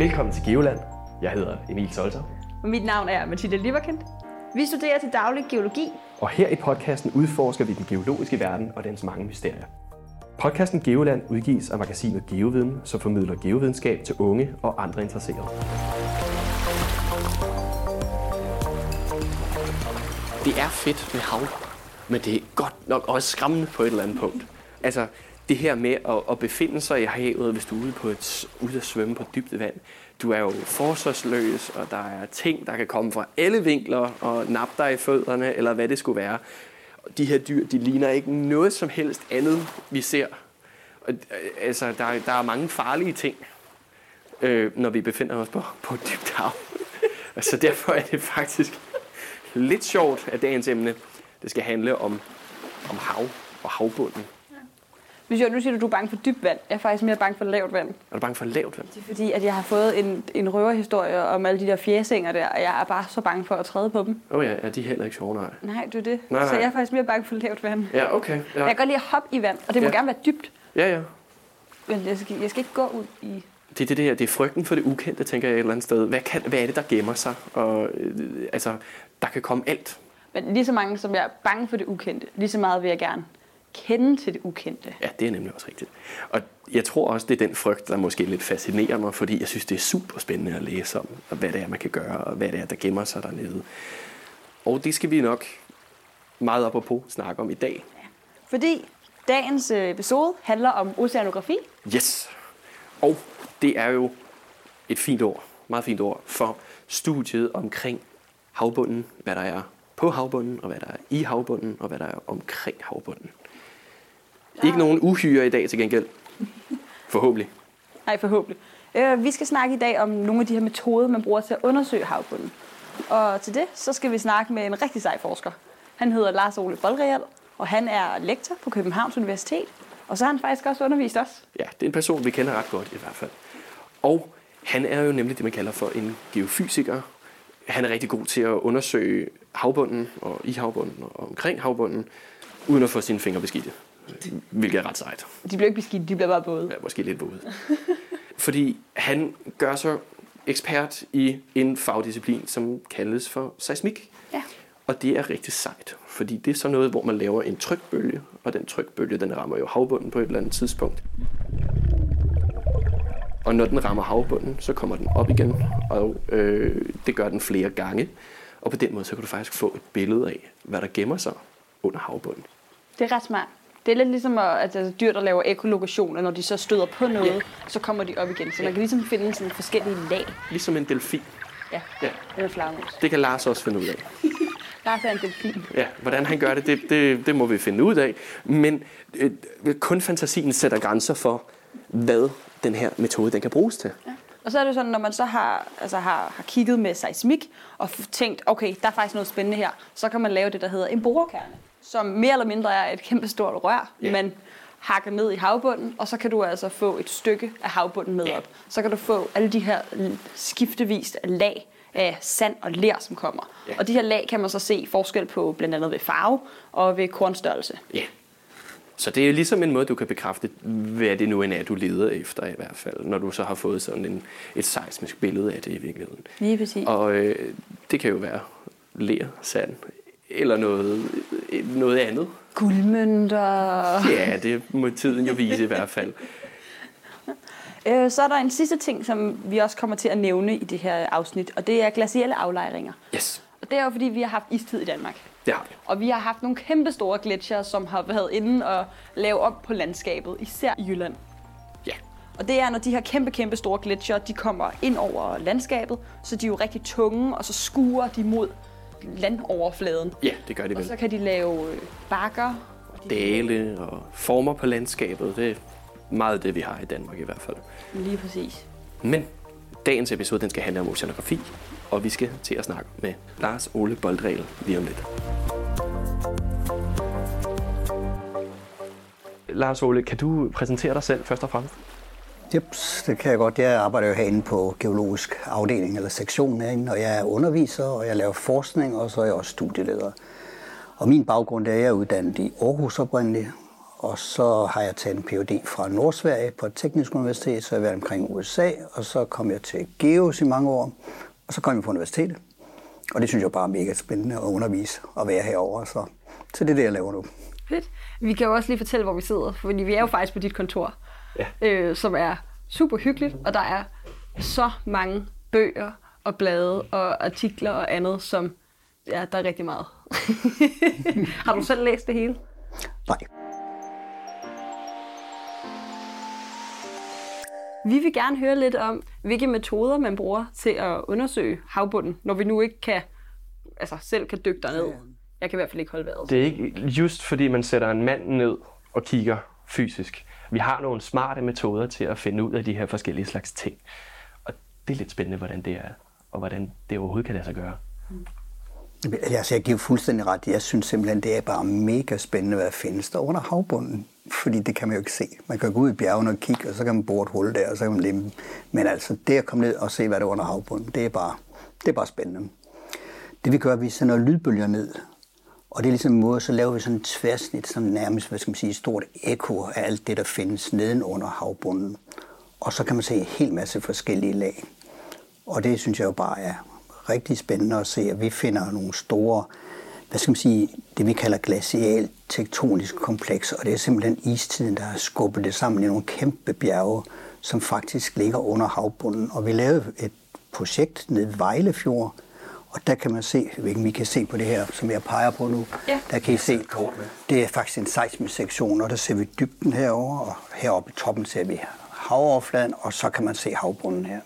Velkommen til Geoland. Jeg hedder Emil Solter. Og mit navn er Mathilde Liverkind. Vi studerer til daglig geologi. Og her i podcasten udforsker vi den geologiske verden og dens mange mysterier. Podcasten Geoland udgives af magasinet Geoviden, som formidler geovidenskab til unge og andre interesserede. Det er fedt med hav, men det er godt nok også skræmmende på et eller andet punkt. Altså, det her med at, at befinde sig i havet, hvis du er ude, på et, ude at svømme på dybt vand, du er jo forsvarsløs, og der er ting, der kan komme fra alle vinkler og nappe dig i fødderne, eller hvad det skulle være. De her dyr, de ligner ikke noget som helst andet, vi ser. Og, øh, altså, der, der er mange farlige ting, øh, når vi befinder os på, på dybt hav. så altså, derfor er det faktisk lidt sjovt, at dagens emne det skal handle om, om hav og havbunden. Hvis jeg, nu siger du, at du er bange for dybt vand. Jeg er faktisk mere bange for lavt vand. Er du bange for lavt vand? Det er fordi, at jeg har fået en, en røverhistorie om alle de der fjæsinger der, og jeg er bare så bange for at træde på dem. Åh oh ja, ja, de er heller ikke sjove, nej. Nej, det er det. Nej, Så nej. jeg er faktisk mere bange for lavt vand. Ja, okay. Jeg Ja, kan godt lide at hoppe i vand, og det må Ja. gerne være dybt. ja. ja. Men jeg skal, jeg skal ikke gå ud i... Det er det der, det er frygten for det ukendte, tænker jeg et eller andet sted. Hvad, kan, hvad er det, der gemmer sig? Og, øh, altså, der kan komme alt. Men lige så mange, som jeg er bange for det ukendte, lige så meget vil jeg gerne kende til det ukendte. Ja, det er nemlig også rigtigt. Og jeg tror også, det er den frygt, der måske lidt fascinerer mig, fordi jeg synes, det er super spændende at læse om, og hvad det er, man kan gøre, og hvad det er, der gemmer sig dernede. Og det skal vi nok meget op og på snakke om i dag. Fordi dagens øh, episode handler om oceanografi. Yes. Og det er jo et fint ord, meget fint ord, for studiet omkring havbunden, hvad der er på havbunden, og hvad der er i havbunden, og hvad der er omkring havbunden. Ikke nogen uhyre i dag til gengæld. Forhåbentlig. Nej, forhåbentlig. Øh, vi skal snakke i dag om nogle af de her metoder, man bruger til at undersøge havbunden. Og til det, så skal vi snakke med en rigtig sej forsker. Han hedder Lars Ole Boldreal, og han er lektor på Københavns Universitet. Og så har han faktisk også undervist os. Ja, det er en person, vi kender ret godt i hvert fald. Og han er jo nemlig det, man kalder for en geofysiker. Han er rigtig god til at undersøge havbunden og i havbunden og omkring havbunden, uden at få sine fingre beskidte. Hvilket er ret sejt. De bliver ikke beskidt, de bliver bare både. Ja, måske lidt våde. Fordi han gør sig ekspert i en fagdisciplin, som kaldes for seismik. Ja. Og det er rigtig sejt, fordi det er sådan noget, hvor man laver en trykbølge, og den trykbølge, den rammer jo havbunden på et eller andet tidspunkt. Og når den rammer havbunden, så kommer den op igen, og øh, det gør den flere gange. Og på den måde, så kan du faktisk få et billede af, hvad der gemmer sig under havbunden. Det er ret smart. Det er lidt ligesom at, altså, dyr, der laver ekolokationer, når de så støder på noget, Ja. så kommer de op igen. Så man kan ligesom finde sådan forskellige lag. Ligesom en delfin. Ja, Ja, eller flagmus. det kan Lars også finde ud af. Lars er en delfin. Ja, hvordan han gør det, det, det, det må vi finde ud af. Men øh, kun fantasien sætter grænser for, hvad den her metode den kan bruges til. Ja. Og så er det sådan, når man så har, altså har, har kigget med seismik og tænkt, okay, der er faktisk noget spændende her, så kan man lave det, der hedder en borekerne, som mere eller mindre er et kæmpe stort rør, Ja. man hakker ned i havbunden, og så kan du altså få et stykke af havbunden med op. Så kan du få alle de her skiftevist lag af sand og ler, som kommer. Ja. Og de her lag kan man så se forskel på, blandt andet ved farve og ved kornstørrelse. Ja. Så det er ligesom en måde, du kan bekræfte, hvad det nu end er, du leder efter i hvert fald, når du så har fået sådan en, et seismisk billede af det i virkeligheden. Lige præcis. Og øh, det kan jo være ler, sand eller noget, noget andet. Guldmønter. Ja, det må tiden jo vise i hvert fald. Øh, så er der en sidste ting, som vi også kommer til at nævne i det her afsnit, og det er glacielle aflejringer. Yes, Og det er jo fordi, vi har haft istid i Danmark. det har vi. Og vi har haft nogle kæmpe store gletsjer, som har været inde og lave op på landskabet, især i Jylland. Ja, Og det er, når de her kæmpe, kæmpe store gletsjer, de kommer ind over landskabet, så de er jo rigtig tunge, og så skuer de mod landoverfladen. ja det gør det Og vel. så kan de lave øh, bakker. og de- Dale og former på landskabet, det er meget det, vi har i Danmark i hvert fald. Lige præcis. Men dagens episode, den skal handle om oceanografi, og vi skal til at snakke med Lars Ole Boldregel lige om lidt. Lars Ole, kan du præsentere dig selv først og fremmest? Jeps, det kan jeg godt. Jeg arbejder jo herinde på geologisk afdeling eller sektion herinde, og jeg er underviser, og jeg laver forskning, og så er jeg også studieleder. Og min baggrund er, at jeg er uddannet i Aarhus oprindeligt, Og så har jeg taget en Ph.D. fra Nordsverige på et teknisk universitet, så jeg har været omkring USA, og så kom jeg til Geos i mange år, og så kom jeg på universitetet. Og det synes jeg bare er mega spændende at undervise og være herovre, så, så det er det, jeg laver nu. Fedt. Vi kan jo også lige fortælle, hvor vi sidder, fordi vi er jo faktisk på dit kontor, ja. øh, som er super hyggeligt, og der er så mange bøger og blade og artikler og andet, som ja, der er rigtig meget. Har du selv læst det hele? Nej. Vi vil gerne høre lidt om, hvilke metoder man bruger til at undersøge havbunden, når vi nu ikke kan, altså selv kan dykke derned. Jeg kan i hvert fald ikke holde vejret. Det er ikke just fordi, man sætter en mand ned og kigger fysisk. Vi har nogle smarte metoder til at finde ud af de her forskellige slags ting. Og det er lidt spændende, hvordan det er, og hvordan det overhovedet kan lade sig gøre. Altså, jeg giver fuldstændig ret. Jeg synes simpelthen, det er bare mega spændende, hvad der findes der under havbunden. Fordi det kan man jo ikke se. Man kan gå ud i bjergene og kigge, og så kan man bore et hul der, og så kan man lemme. Men altså, det at komme ned og se, hvad der er under havbunden, det er bare, det er bare spændende. Det vi gør, er, at vi sender lydbølger ned. Og det er ligesom en måde, så laver vi sådan et tværsnit, som nærmest, hvad skal man sige, et stort ekko af alt det, der findes nedenunder havbunden. Og så kan man se en hel masse forskellige lag. Og det synes jeg jo bare er rigtig spændende at se, at vi finder nogle store, hvad skal man sige, det vi kalder glacial tektonisk kompleks, og det er simpelthen istiden, der har skubbet det sammen i nogle kæmpe bjerge, som faktisk ligger under havbunden. Og vi lavede et projekt ned ved Vejlefjord, og der kan man se, hvilken vi kan se på det her, som jeg peger på nu. Ja. Der kan I se, det er faktisk en seismisk sektion, og der ser vi dybden herover og heroppe i toppen ser vi havoverfladen, og så kan man se havbunden her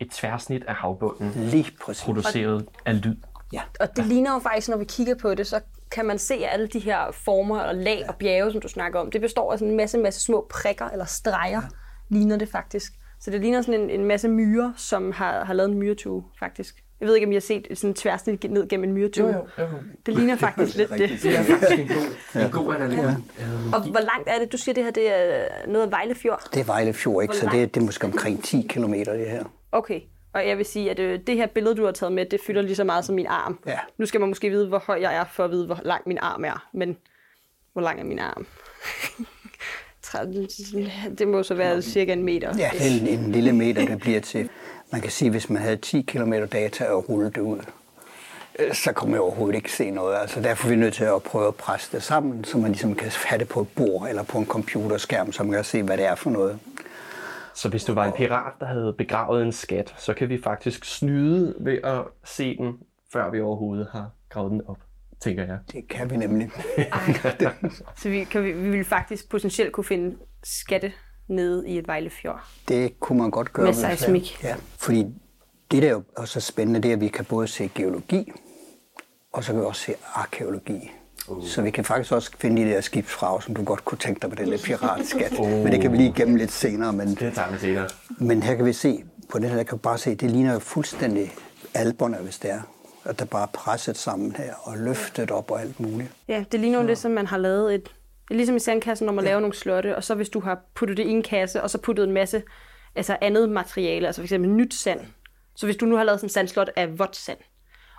et tværsnit af havbunden, Lige præcis. produceret af lyd. Ja. Og det ligner jo faktisk, når vi kigger på det, så kan man se alle de her former og lag og bjerge, som du snakker om. Det består af sådan en masse, masse små prikker eller streger, ja. ligner det faktisk. Så det ligner sådan en, en masse myrer, som har, har lavet en myretue, faktisk. Jeg ved ikke, om I har set sådan en tværsnit ned gennem en myretue. Jo, jo, jo. Det ligner faktisk lidt det. Det er faktisk en god, en god analogi. Ja. Og hvor langt er det? Du siger, det her det er noget af Vejlefjord? Det er Vejlefjord, ikke? Så det, det er måske omkring 10 km det her. Okay. Og jeg vil sige, at øh, det her billede, du har taget med, det fylder lige så meget som min arm. Ja. Nu skal man måske vide, hvor høj jeg er, for at vide, hvor lang min arm er. Men hvor lang er min arm? det må så være cirka en meter. Ja, en, en lille meter, det bliver til. Man kan sige, hvis man havde 10 km data og rulle det ud, øh, så kommer jeg overhovedet ikke se noget. Altså, derfor er vi nødt til at prøve at presse det sammen, så man ligesom kan have det på et bord eller på en computerskærm, så man kan se, hvad det er for noget. Så hvis du var en pirat, der havde begravet en skat, så kan vi faktisk snyde ved at se den, før vi overhovedet har gravet den op, tænker jeg. Det kan vi nemlig. så vi, kan vi, vi vil faktisk potentielt kunne finde skatte nede i et Vejlefjord. Det kunne man godt gøre. Med seismik. Ja, fordi det der er jo også spændende, det er, at vi kan både se geologi, og så kan vi også se arkeologi. Uh. Så vi kan faktisk også finde de der skibsfrag, som du godt kunne tænke dig på det lidt piratskat. Uh. Men det kan vi lige gemme lidt senere. Men, det tager vi senere. Men her kan vi se, på den her der kan vi bare se, det ligner jo fuldstændig alberne, hvis det er. At der bare er presset sammen her og løftet op og alt muligt. Ja, det ligner jo lidt, som man har lavet et... Ligesom i sandkassen, når man ja. laver nogle slotte, og så hvis du har puttet det i en kasse, og så puttet en masse altså andet materiale, altså f.eks. nyt sand. Så hvis du nu har lavet sådan en sandslot af vådt sand,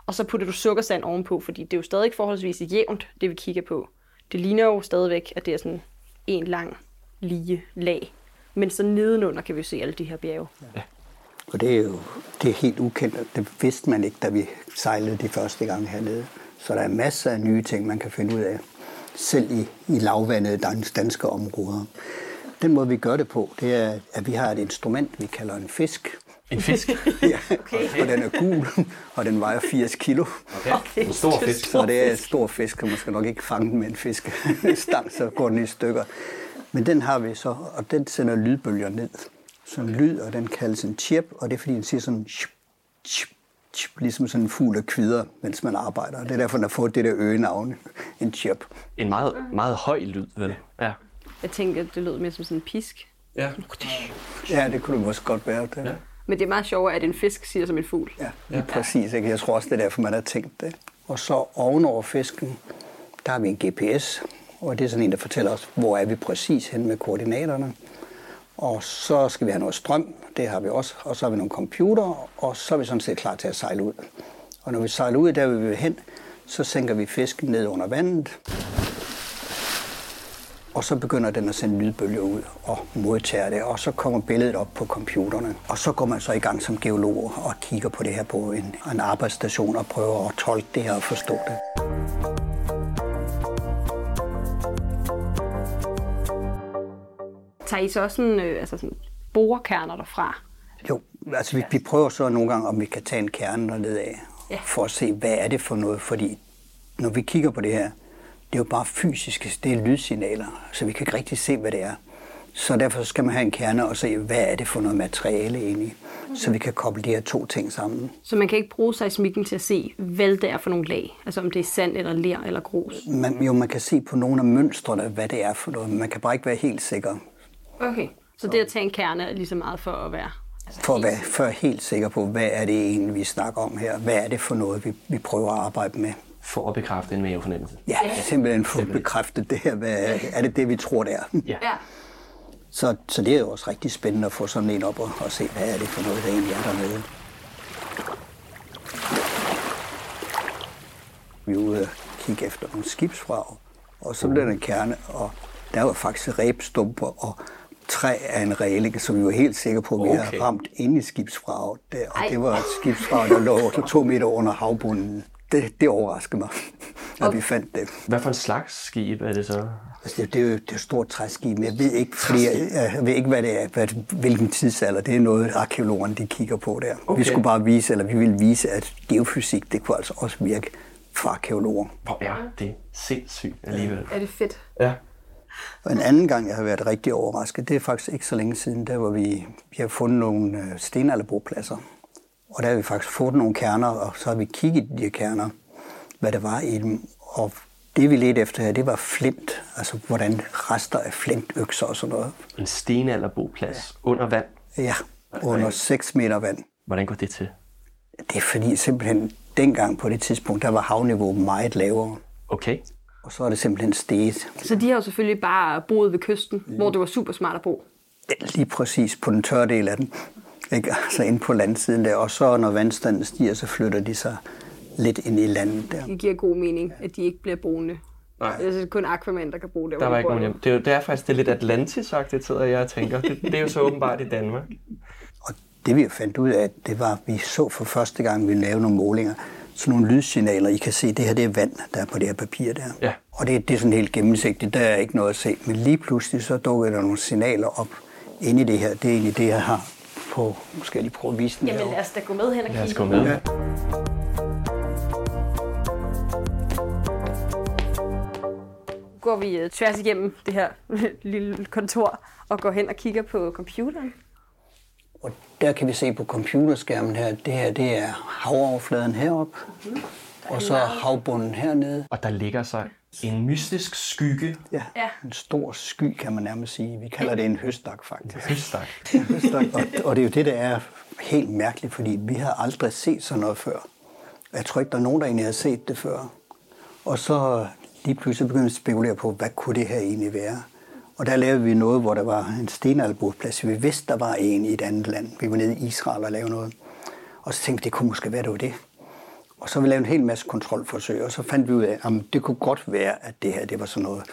og så putter du sukkersand ovenpå, fordi det er jo stadig forholdsvis jævnt, det vi kigger på. Det ligner jo stadigvæk, at det er sådan en lang, lige lag. Men så nedenunder kan vi se alle de her bjerge. Ja. Og det er jo det er helt ukendt, det vidste man ikke, da vi sejlede de første gange hernede. Så der er masser af nye ting, man kan finde ud af, selv i, i lavvandede danske områder. Den måde, vi gør det på, det er, at vi har et instrument, vi kalder en fisk, en fisk? ja, okay. og den er gul, og den vejer 80 kilo. Okay. okay. En stor fisk. Så det er en stor fisk, og man skal nok ikke fange den med en fiskestang, så går den i stykker. Men den har vi så, og den sender lydbølger ned. Så en lyd, og den kaldes en chip, og det er fordi, den siger sådan chip, chip, chip, ligesom sådan en fugl af kvider, mens man arbejder. Det er derfor, den har fået det der øgenavn, en chip. En meget, meget høj lyd, vel? Ja. Jeg tænker, at det lød mere som sådan en pisk. Ja. Ja, det kunne det måske godt være. Det. Ja. Men det er meget sjovere, at en fisk siger som en fugl. Ja, ja. præcis. Ikke? Jeg tror også, det er derfor, man har tænkt det. Og så ovenover fisken, der har vi en GPS, og det er sådan en, der fortæller os, hvor er vi præcis hen med koordinaterne. Og så skal vi have noget strøm, det har vi også, og så har vi nogle computer, og så er vi sådan set klar til at sejle ud. Og når vi sejler ud, der vi vil hen, så sænker vi fisken ned under vandet. og så begynder den at sende lydbølger ud og modtager det, og så kommer billedet op på computerne. Og så går man så i gang som geolog og kigger på det her på en, en arbejdsstation og prøver at tolke det her og forstå det. Tager I så også sådan, øh, altså sådan borekerner derfra? Jo, altså vi, vi prøver så nogle gange, om vi kan tage en kerne dernede af, Ja. for at se, hvad er det for noget, fordi når vi kigger på det her, det er jo bare fysiske, det er lydsignaler, så vi kan ikke rigtig se, hvad det er. Så derfor skal man have en kerne og se, hvad er det for noget materiale egentlig, så vi kan koble de her to ting sammen. Så man kan ikke bruge seismikken til at se, hvad det er for nogle lag? Altså om det er sand eller ler eller grus? Man, jo, man kan se på nogle af mønstrene, hvad det er for noget, man kan bare ikke være helt sikker, Okay. Så det at tage en kerne er lige så meget for at være... Altså for at være for helt sikker på, hvad er det egentlig, vi snakker om her, hvad er det for noget, vi, vi prøver at arbejde med. For at bekræfte en mavefornemmelse. Ja, simpelthen få bekræftet det her. Hvad er, er det det, vi tror, det er? Ja. Ja. Så, så det er jo også rigtig spændende at få sådan en op og, og se, hvad er det for noget, der egentlig er dernede. Vi er ude og kigge efter nogle skibsfrag, og så blev der en kerne, og der var faktisk rebstumper og træ af en ræling, så vi var helt sikre på, at vi Okay. havde ramt inde i skibsfraget der. Og Ej. det var et skibsfrag, der lå to meter under havbunden. Det, det overraskede mig, at vi fandt det. Hvad for en slags skib er det så? Altså, det, det, er jo, det er et stort træskib, men jeg ved ikke, fordi jeg, ved ikke hvad det er, hvad, hvilken tidsalder. Det er noget, arkeologerne de kigger på der. Okay. Okay. Vi skulle bare vise, eller vi ville vise, at geofysik, det kunne altså også virke for arkeologer. Hvor er det sindssygt alligevel. Er det fedt? Ja. Og en anden gang, jeg har været rigtig overrasket, det er faktisk ikke så længe siden, der hvor vi, vi har fundet nogle øh, stenalderbopladser. Og der har vi faktisk fået nogle kerner, og så har vi kigget i de kerner, hvad der var i dem. Og det vi ledte efter her, det var flint. Altså hvordan rester af flintøkser og sådan noget. En stenalderboplads ja. under vand. Ja, under 6 meter vand. Hvordan går det til? Det er fordi simpelthen dengang på det tidspunkt, der var havniveauet meget lavere. Okay. Og så er det simpelthen steget. Så de har jo selvfølgelig bare boet ved kysten, hvor det var super smart at bo. lige præcis på den tørre del af den. Ikke? Altså inde på landsiden der. Og så når vandstanden stiger, så flytter de sig lidt ind i landet der. Det giver god mening, at de ikke bliver boende. Nej. Det er kun Aquaman, der kan bo der. Der var ikke nogen hjem. Det er, jo, det er faktisk det er lidt Atlantis-agtigt, sidder jeg og tænker. Det, det er jo så åbenbart i Danmark. Og det vi fandt ud af, det var, at vi så for første gang, vi lavede nogle målinger, sådan nogle lydsignaler. I kan se, det her det er vand, der er på det her papir der. Ja. Og det, det er sådan helt gennemsigtigt, der er ikke noget at se. Men lige pludselig så dukker der nogle signaler op inde i det her. Det er egentlig det, jeg har på, måske lige prøve at vise den Jamen herovre. lad os da gå med hen og Lad os kigge. gå med. Ja. Går vi øh, tværs igennem det her lille kontor og går hen og kigger på computeren. Og der kan vi se på computerskærmen her, det her det er havoverfladen heroppe, og så havbunden hernede. Og der ligger sig en mystisk skygge. Ja, Ja. en stor sky, kan man nærmest sige. Vi kalder det en høstak, faktisk. Høstak. Høstak. Og, og det er jo det, der er helt mærkeligt, fordi vi har aldrig set sådan noget før. Jeg tror ikke, der er nogen, der egentlig har set det før. Og så lige pludselig begyndte vi at spekulere på, hvad kunne det her egentlig være? Og der lavede vi noget, hvor der var en stenalbordplads. Vi vidste, der var en i et andet land. Vi var nede i Israel og lavede noget. Og så tænkte vi, det kunne måske være, det var det. Og så vi lavede en hel masse kontrolforsøg, og så fandt vi ud af, at det kunne godt være, at det her det var sådan noget,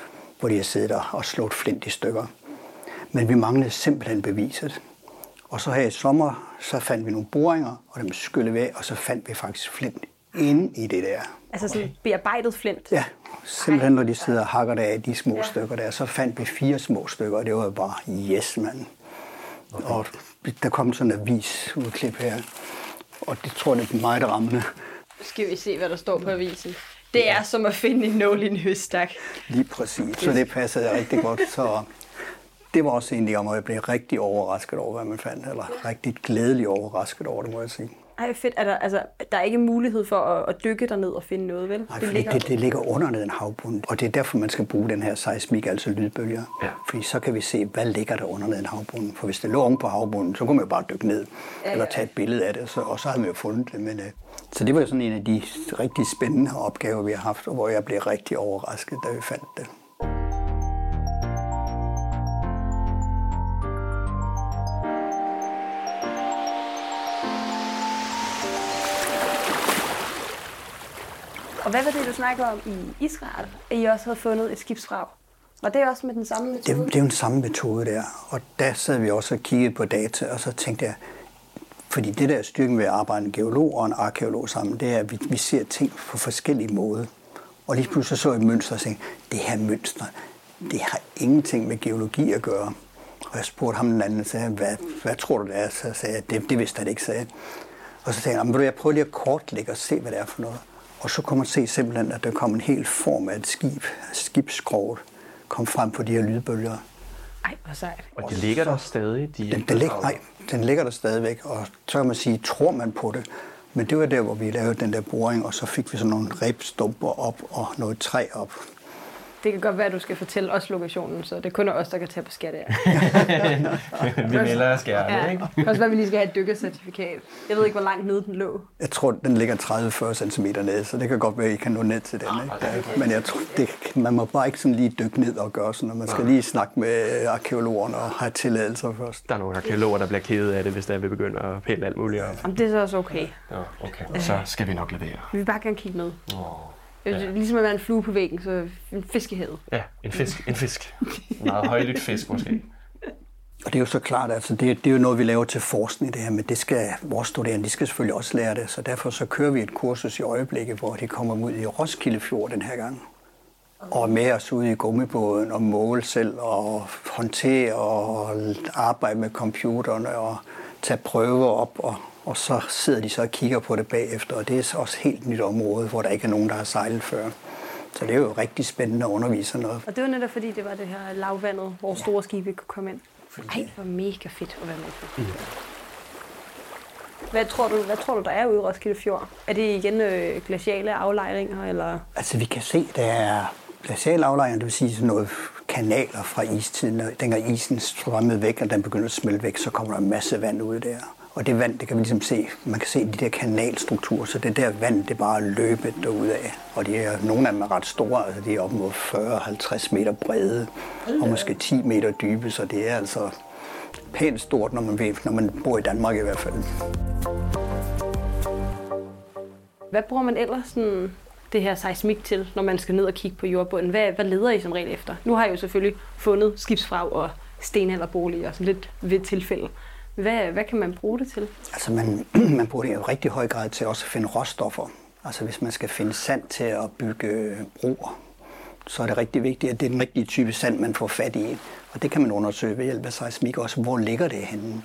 hvor de havde siddet der og slået flint i stykker. Men vi manglede simpelthen beviset. Og så her i sommer, så fandt vi nogle boringer, og dem skyllede væk, og så fandt vi faktisk flint inde i det der. Altså sådan bearbejdet flint. Ja, simpelthen når de sidder og hakker der af de små ja. stykker der, så fandt vi fire små stykker, og det var bare yes, mand. Okay. Og der kom sådan en avisudklip her, og det tror jeg, det er meget rammende. Skal vi se, hvad der står på avisen. Det er som at finde en nål i en høstak. Lige præcis, så det passede rigtig godt. Så det var også egentlig om, at jeg blev rigtig overrasket over, hvad man fandt, eller rigtig glædelig overrasket over det, må jeg sige. Ej, fedt. Er der, altså, der er ikke mulighed for at, at dykke derned og finde noget, vel? Nej, fordi det, det ligger under ned en havbund, og det er derfor, man skal bruge den her seismik, altså lydbølger. Ja. Fordi så kan vi se, hvad ligger der under ned en havbund. For hvis det lå oven på havbunden, så kunne man jo bare dykke ned, ja, eller tage et billede af det, så, og så havde man jo fundet det. Men, øh, så det var jo sådan en af de rigtig spændende opgaver, vi har haft, og hvor jeg blev rigtig overrasket, da vi fandt det. Og hvad var det, du snakkede om i Israel? At I også havde fundet et skibsvrag? Og det er også med den samme Det, metode? det er jo den samme metode der. Og der sad vi også og kiggede på data, og så tænkte jeg, fordi det der er styrken ved at arbejde en geolog og en arkeolog sammen, det er, at vi, vi ser ting på forskellige måder. Og lige pludselig så jeg et mønster og tænkte, det her mønster, det har ingenting med geologi at gøre. Og jeg spurgte ham den anden, sagde, hvad, hvad tror du det er? Så sagde jeg, det, det vidste han ikke, sagde. Og så tænkte jeg, "Jamen, vil du, jeg prøver lige at kortlægge og se, hvad det er for noget. Og så kunne man se simpelthen, at der kom en hel form af et skib, skibskroget, kom frem på de her lydbølger. Ej, hvor sejt. Og de ligger der stadig. De Den, den, ligger, begravet. nej, den ligger der stadigvæk, og så kan man sige, tror man på det. Men det var der, hvor vi lavede den der boring, og så fik vi sådan nogle rebstumper op og noget træ op. Det kan godt være, at du skal fortælle os lokationen, så det er kun os, der kan tage på skat af. Vi melder os gerne, Ja, ikke? det kan også være, at vi lige skal have et dykkercertifikat. Jeg ved ikke, hvor langt nede den lå. Jeg tror, den ligger 30-40 cm ned, så det kan godt være, at I kan nå ned til den. Ikke? Men jeg tror, det, man må bare ikke sådan lige dykke ned og gøre sådan noget. Man skal lige snakke med arkeologerne og have tilladelser først. Der er nogle arkeologer, der bliver kede af det, hvis der vil begynde at pille alt muligt op. Jamen, det er så også okay. Ja, okay. Så skal vi nok levere. Vi vil bare gerne kigge med. Oh. Ja. Ligesom at være en flue på væggen, så en fisk i havet. Ja, en fisk. En fisk. En meget højlydt fisk måske. Og det er jo så klart, altså det, det er jo noget, vi laver til forskning det her, men det skal vores studerende, de skal selvfølgelig også lære det. Så derfor så kører vi et kursus i øjeblikket, hvor de kommer ud i Roskilde Fjord den her gang. Og er med os ude i gummibåden og måle selv og håndtere og arbejde med computerne og tage prøver op. Og, og så sidder de så og kigger på det bagefter, og det er så også et helt nyt område, hvor der ikke er nogen, der har sejlet før. Så det er jo rigtig spændende at undervise noget. Og det var netop fordi, det var det her lavvandet, hvor store skibe kunne komme ind. Ej, hvor mega fedt at være med på. Hvad tror, du, hvad tror du, der er ude i Roskilde Fjord? Er det igen øh, glaciale aflejringer, eller? Altså vi kan se, der er glacialaflejringer, det vil sige sådan noget kanaler fra istiden. Dengang isen strømmede væk, og den begyndte at smelte væk, så kommer der en masse vand ud der. Og det vand, det kan vi ligesom se, man kan se de der kanalstrukturer, så det der vand, det er bare løbet derudad. Og de er, nogle af dem er ret store, altså de er op mod 40-50 meter brede, og måske 10 meter dybe, så det er altså pænt stort, når man, ved, når man bor i Danmark i hvert fald. Hvad bruger man ellers sådan, det her seismik til, når man skal ned og kigge på jordbunden? Hvad, hvad leder I som regel efter? Nu har jeg jo selvfølgelig fundet skibsfrag og stenalderboliger, sådan lidt ved tilfælde. Hvad, hvad kan man bruge det til? Altså man, man bruger det i rigtig høj grad til også at finde råstoffer. Altså hvis man skal finde sand til at bygge broer, så er det rigtig vigtigt, at det er den rigtige type sand, man får fat i. Og det kan man undersøge ved hjælp af seismik også. Hvor ligger det henne,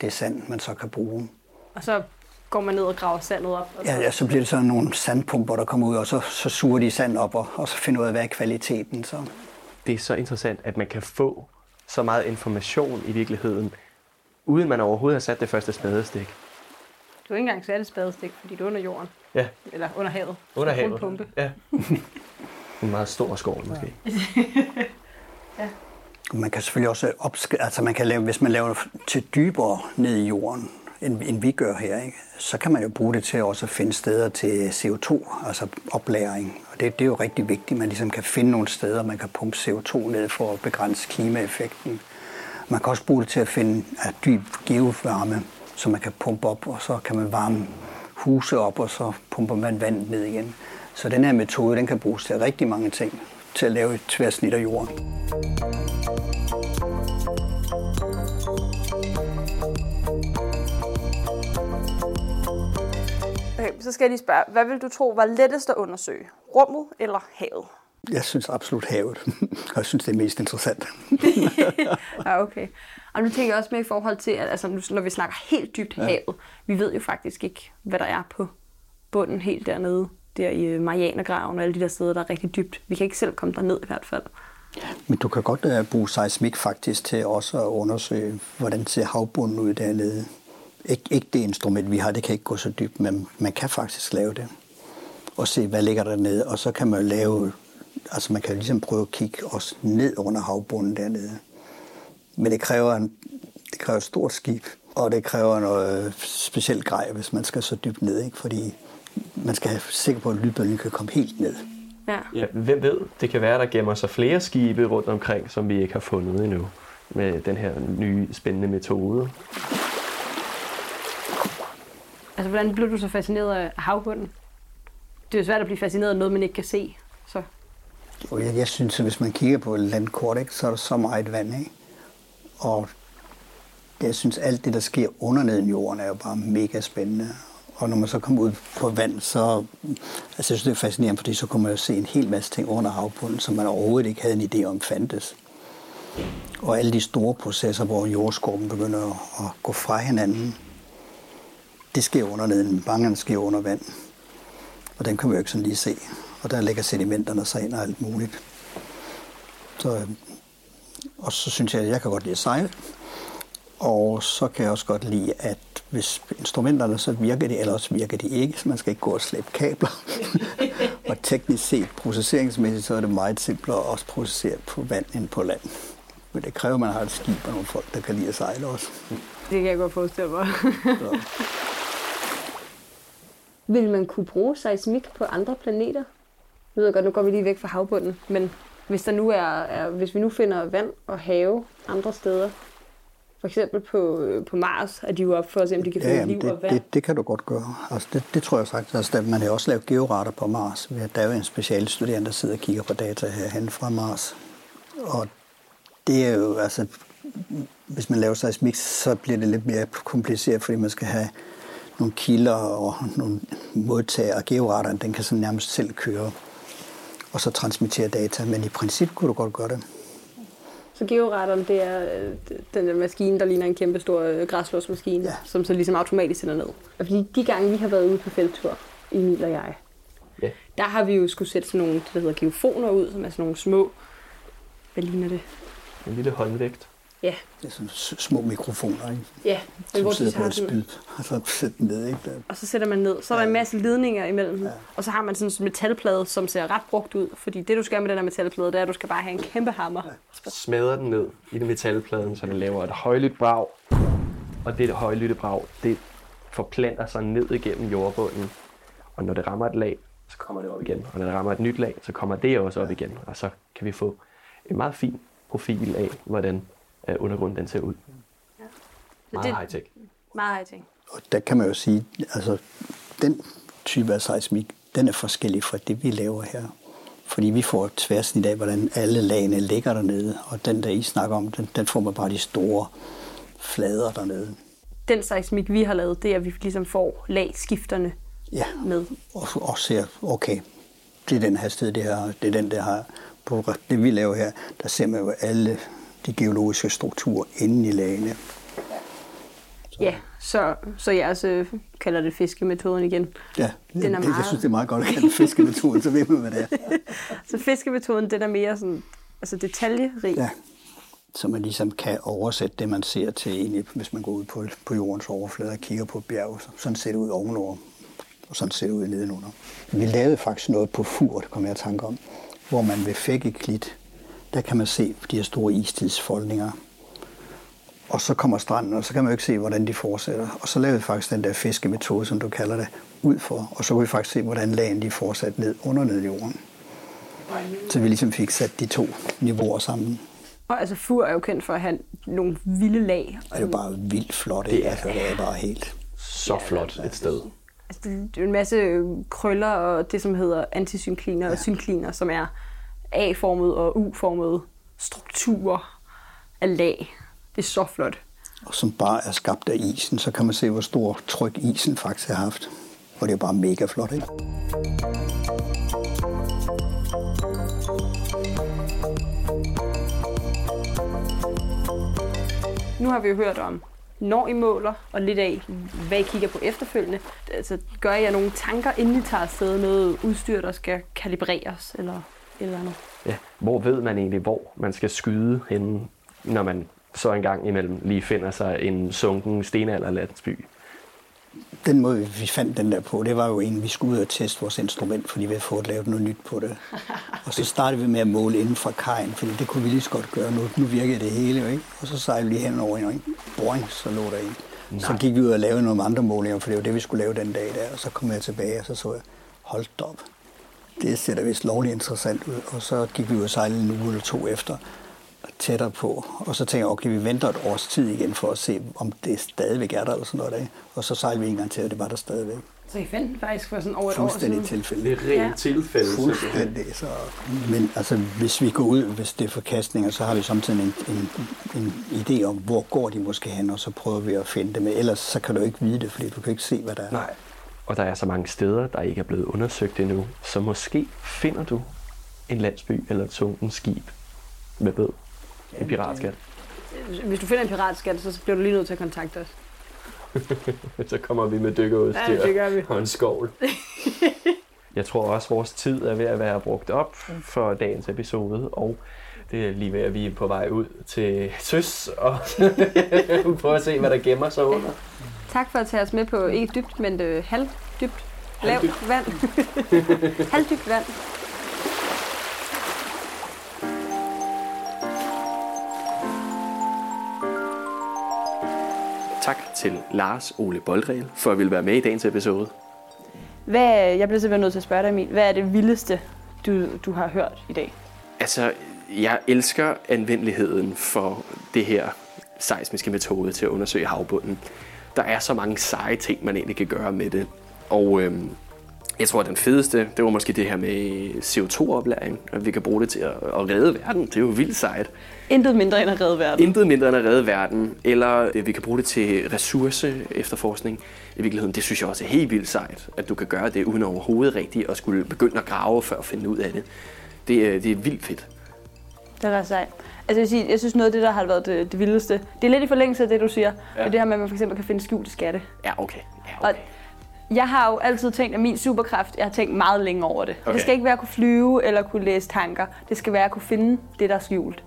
det sand, man så kan bruge? Og så går man ned og graver sandet op. Og så... Ja, ja, så bliver det sådan nogle sandpumper, der kommer ud, og så, så suger de sand op, og, og så finder ud af, hvad er kvaliteten. Så. Det er så interessant, at man kan få så meget information i virkeligheden, uden man overhovedet har sat det første spadestik. Du er ikke engang sat et spadestik, fordi du er under jorden. Ja, Eller under havet. under havet. pumpe. Ja. en meget stor skov måske. Man kan selvfølgelig også opsk- altså man kan lave, hvis man laver til dybere ned i jorden, end, end vi gør her, ikke? så kan man jo bruge det til også at finde steder til CO2, altså oplæring. Og det, det er jo rigtig vigtigt, at man ligesom kan finde nogle steder, man kan pumpe CO2 ned for at begrænse klimaeffekten. Man kan også bruge det til at finde at dyb geovarme, så man kan pumpe op, og så kan man varme huse op, og så pumper man vand ned igen. Så den her metode, den kan bruges til rigtig mange ting, til at lave et tværsnit af jorden. Okay, så skal jeg lige spørge, hvad vil du tro var lettest at undersøge? Rummet eller havet? Jeg synes absolut havet. Og jeg synes, det er mest interessant. Ja, okay. Og nu tænker jeg også med i forhold til, at altså, når vi snakker helt dybt ja. havet, vi ved jo faktisk ikke, hvad der er på bunden helt dernede, der i øh, Marianergraven og alle de der steder, der er rigtig dybt. Vi kan ikke selv komme derned i hvert fald. Men du kan godt uh, bruge seismik faktisk til også at undersøge, hvordan ser havbunden ud dernede. Ik- ikke det instrument, vi har, det kan ikke gå så dybt, men man kan faktisk lave det. Og se, hvad ligger der nede. Og så kan man lave, altså man kan ligesom prøve at kigge også ned under havbunden dernede. Men det kræver, en, det kræver et stort skib, og det kræver noget specielt grej, hvis man skal så dybt ned, ikke? fordi man skal have sikker på, at lydbølgen kan komme helt ned. Ja. Ja, hvem ved? Det kan være, der gemmer sig flere skibe rundt omkring, som vi ikke har fundet endnu med den her nye spændende metode. Altså, hvordan blev du så fascineret af havbunden? Det er jo svært at blive fascineret af noget, man ikke kan se. Så og jeg, jeg synes, at hvis man kigger på et landkort, ikke, så er der så meget vand. Ikke? Og jeg synes, alt det, der sker under neden jorden, er jo bare mega spændende. Og når man så kommer ud på vand, så altså, jeg synes, det er fascinerende, fordi så kommer man jo se en hel masse ting under havbunden, som man overhovedet ikke havde en idé om fandtes. Og alle de store processer, hvor jordskorpen begynder at gå fra hinanden, det sker under neden. Bangerne sker under vand. Og den kan man jo ikke sådan lige se. Og der ligger sedimenterne sig ind og alt muligt. Så, øhm, og så synes jeg, at jeg kan godt lide at sejle. Og så kan jeg også godt lide, at hvis instrumenterne, så virker de, eller også virker de ikke, så man skal ikke gå og slæbe kabler. og teknisk set, processeringsmæssigt, så er det meget simplere at også processere på vand end på land. Men det kræver, at man har et skib og nogle folk, der kan lide at sejle også. Det kan jeg godt forestille mig. Vil man kunne bruge seismik på andre planeter? Nu ved jeg godt, nu går vi lige væk fra havbunden, men hvis, der nu er, er, hvis vi nu finder vand og have andre steder, for eksempel på, på Mars, er de jo op for at se, om de kan finde ja, liv det, og vand. Det, det kan du godt gøre. Altså, det, det tror jeg sagt. Altså, man har også lavet georater på Mars. Der er jo en specialstuderende, der sidder og kigger på data herhen fra Mars. Og det er jo, altså, hvis man laver seismik, så bliver det lidt mere kompliceret, fordi man skal have nogle kilder og nogle modtager, og georateren, den kan så nærmest selv køre og så transmittere data. Men i princip kunne du godt gøre det. Så georadaren, det er øh, den der maskine, der ligner en kæmpe stor øh, græslåsmaskine, ja. som så ligesom automatisk sender ned. Og fordi de gange, vi har været ude på felttur, Emil og jeg, Ja. der har vi jo skulle sætte sådan nogle, det der hedder geofoner ud, som er sådan nogle små, hvad ligner det? En lille håndvægt. Ja, Det er sådan små mikrofoner, ikke? ja. Men som hvor sidder de på har et spyd, og så sætter den ned, ikke? Og så sætter man ned. Så er der en masse ledninger imellem dem. Og så har man sådan en metalplade, som ser ret brugt ud. Fordi det, du skal med den her metalplade, det er, at du skal bare have en kæmpe hammer. Smadrer den ned i den metalpladen, så den laver et højlydt brag. Og det højlytte brag, det forplanter sig ned igennem jordbunden. Og når det rammer et lag, så kommer det op igen. Og når det rammer et nyt lag, så kommer det også op igen. Og så kan vi få en meget fin profil af, hvordan øh, undergrunden den ser ud. Meget det- high-tech. Meget high ting. Og der kan man jo sige, altså den type af seismik, den er forskellig fra det, vi laver her. Fordi vi får et tværsnit af, hvordan alle lagene ligger dernede, og den der I snakker om, den, den får man bare de store flader dernede. Den seismik, vi har lavet, det er, at vi ligesom får lagskifterne Ja, med. og, og ser, okay, det er den hastighed, det her, det er den, der har på det, vi laver her, der ser man jo alle de geologiske strukturer inde i lagene. Ja, så, så jeg også kalder det fiskemetoden igen. Ja, Den er det, jeg meget- synes, det er meget godt at kalde fiskemetoden, så ved man, hvad det er. Så fiskemetoden, den er mere sådan, altså detaljerig. Ja, så man ligesom kan oversætte det, man ser til, egentlig, hvis man går ud på, på jordens overflade og kigger på bjerg. Så- Sådan ser det ud ovenover, og sådan ser det ud nedenunder. Vi lavede faktisk noget på Fur, det kom jeg i tanke om, hvor man ved Fækkeklit, der kan man se de her store istidsfoldninger. Og så kommer stranden, og så kan man jo ikke se, hvordan de fortsætter. Og så lavede vi faktisk den der fiskemetode, som du kalder det, ud for. Og så kunne vi faktisk se, hvordan lagen de fortsatte ned under ned i jorden. Så vi ligesom fik sat de to niveauer sammen. Og altså fur er jo kendt for at have nogle vilde lag. Og det er jo bare vildt flot, ikke? Altså, det er bare helt... Så flot et sted. Altså, det er jo en masse krøller og det, som hedder antisynkliner ja. og synkliner, som er A-formede og U-formede strukturer af lag. Det er så flot. Og som bare er skabt af isen, så kan man se, hvor stor tryk isen faktisk har haft. Og det er bare mega flot, ikke? Nu har vi jo hørt om, når I måler, og lidt af, hvad I kigger på efterfølgende. Altså, gør jeg nogle tanker, inden I tager afsted noget udstyr, der skal kalibreres, eller eller andet? Ja, hvor ved man egentlig, hvor man skal skyde henne, når man så engang imellem lige finder sig en sunken stenalderlandsby? Den måde, vi fandt den der på, det var jo en, vi skulle ud og teste vores instrument, fordi vi havde fået lavet noget nyt på det. Og så startede vi med at måle inden fra kajen, fordi det kunne vi lige så godt gøre. Nu, nu virkede det hele jo, ikke? Og så sejlede vi lige hen over en, og en boing, så lå der en. Så gik vi ud og lavede nogle andre målinger, for det var det, vi skulle lave den dag der. Og så kom jeg tilbage, og så så jeg, hold op. Det ser da vist lovligt interessant ud. Og så gik vi ud og sejlede en uge eller to efter, tættere på. Og så tænkte jeg, okay, vi venter et års tid igen for at se, om det stadigvæk er der eller sådan noget. Der. Og så sejlede vi en gang til, og det var der stadigvæk. Så I fandt den faktisk for sådan over et år siden? tilfælde. Det er rent Ja. tilfælde. Fuldstændig. Så, men altså, hvis vi går ud, hvis det er forkastninger, så har vi samtidig en, en, en idé om, hvor går de måske hen, og så prøver vi at finde dem. Ellers så kan du ikke vide det, fordi du kan ikke se, hvad der er. Nej. Og der er så mange steder, der ikke er blevet undersøgt endnu. Så måske finder du en landsby eller et sunkent skib. Hvad ved? En piratskat. Hvis du finder en piratskat, så bliver du lige nødt til at kontakte os. så kommer vi med dykkerudstyr Ja, det gør vi. og en skovl. Jeg tror også, at vores tid er ved at være brugt op for dagens episode, og det er lige ved, at vi er på vej ud til søs og prøve at se, hvad der gemmer sig under. Tak for at tage os med på ikke dybt, men øh, halvdybt. Lavt vand. halvdybt vand. Tak til Lars Ole Boldregel for at ville være med i dagens episode. Hvad, jeg bliver simpelthen nødt til at spørge dig, Emil. Hvad er det vildeste, du, du har hørt i dag? Altså, jeg elsker anvendeligheden for det her seismiske metode til at undersøge havbunden. Der er så mange seje ting, man egentlig kan gøre med det. Og øhm, jeg tror, at den fedeste, det var måske det her med CO2-oplæring. At vi kan bruge det til at, at redde verden. Det er jo vildt sejt. Intet mindre end at redde verden. Intet mindre end at redde verden. Eller øh, vi kan bruge det til ressource efterforskning. I virkeligheden, det synes jeg også er helt vildt sejt, at du kan gøre det uden overhovedet rigtigt at skulle begynde at grave for at finde ud af det. Det, er- det er vildt fedt. Det er ret sejt. Altså, jeg, vil sige, jeg synes noget af det, der har været det, det vildeste, det er lidt i forlængelse af det, du siger. Ja. Det her med, at man for eksempel kan finde skjulte skatte. Ja, okay. Ja, Og okay. jeg har jo altid tænkt, at min superkraft, jeg har tænkt meget længe over det. Okay. Det skal ikke være at kunne flyve eller kunne læse tanker. Det skal være at kunne finde det, der er skjult.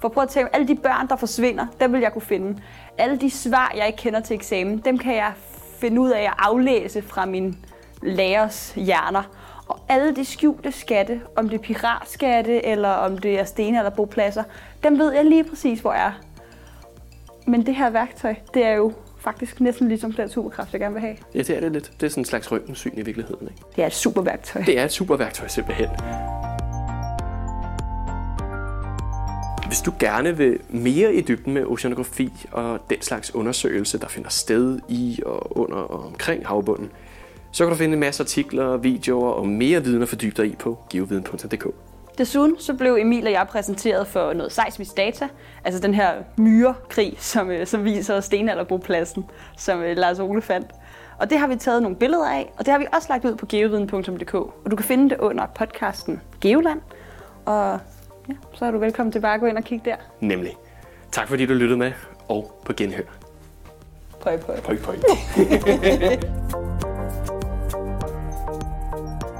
For prøv at tænke, alle de børn, der forsvinder, dem vil jeg kunne finde. Alle de svar, jeg ikke kender til eksamen, dem kan jeg finde ud af at aflæse fra min lærers hjerner. Og alle de skjulte skatte, om det er piratskatte, eller om det er sten- eller bopladser, dem ved jeg lige præcis, hvor er. Men det her værktøj, det er jo faktisk næsten ligesom den superkraft, jeg gerne vil have. Ja, det er det lidt. Det er sådan en slags røntgensyn i virkeligheden. Ikke? Det er et super værktøj. Det er et super værktøj simpelthen. Hvis du gerne vil mere i dybden med oceanografi og den slags undersøgelse, der finder sted i og under og omkring havbunden, så kan du finde en masse artikler, videoer og mere viden at fordybe dig i på geoviden.dk. Desuden så blev Emil og jeg præsenteret for noget seismisk data, altså den her myrekrig, som, øh, som viser stenalderbopladsen, som øh, Lars Ole fandt. Og det har vi taget nogle billeder af, og det har vi også lagt ud på geoviden.dk. Og du kan finde det under podcasten Geoland. Og ja, så er du velkommen til bare at gå ind og kigge der. Nemlig. Tak fordi du lyttede med, og på genhør. Prøv, prøv. Pøj, pøj.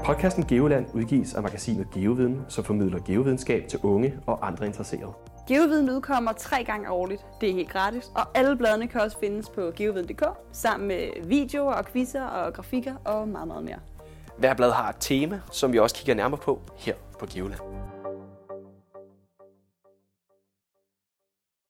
Podcasten Geoland udgives af magasinet Geoviden, som formidler geovidenskab til unge og andre interesserede. Geoviden udkommer tre gange årligt. Det er helt gratis. Og alle bladene kan også findes på geoviden.dk, sammen med videoer og quizzer og grafikker og meget, meget mere. Hver blad har et tema, som vi også kigger nærmere på her på Geoland.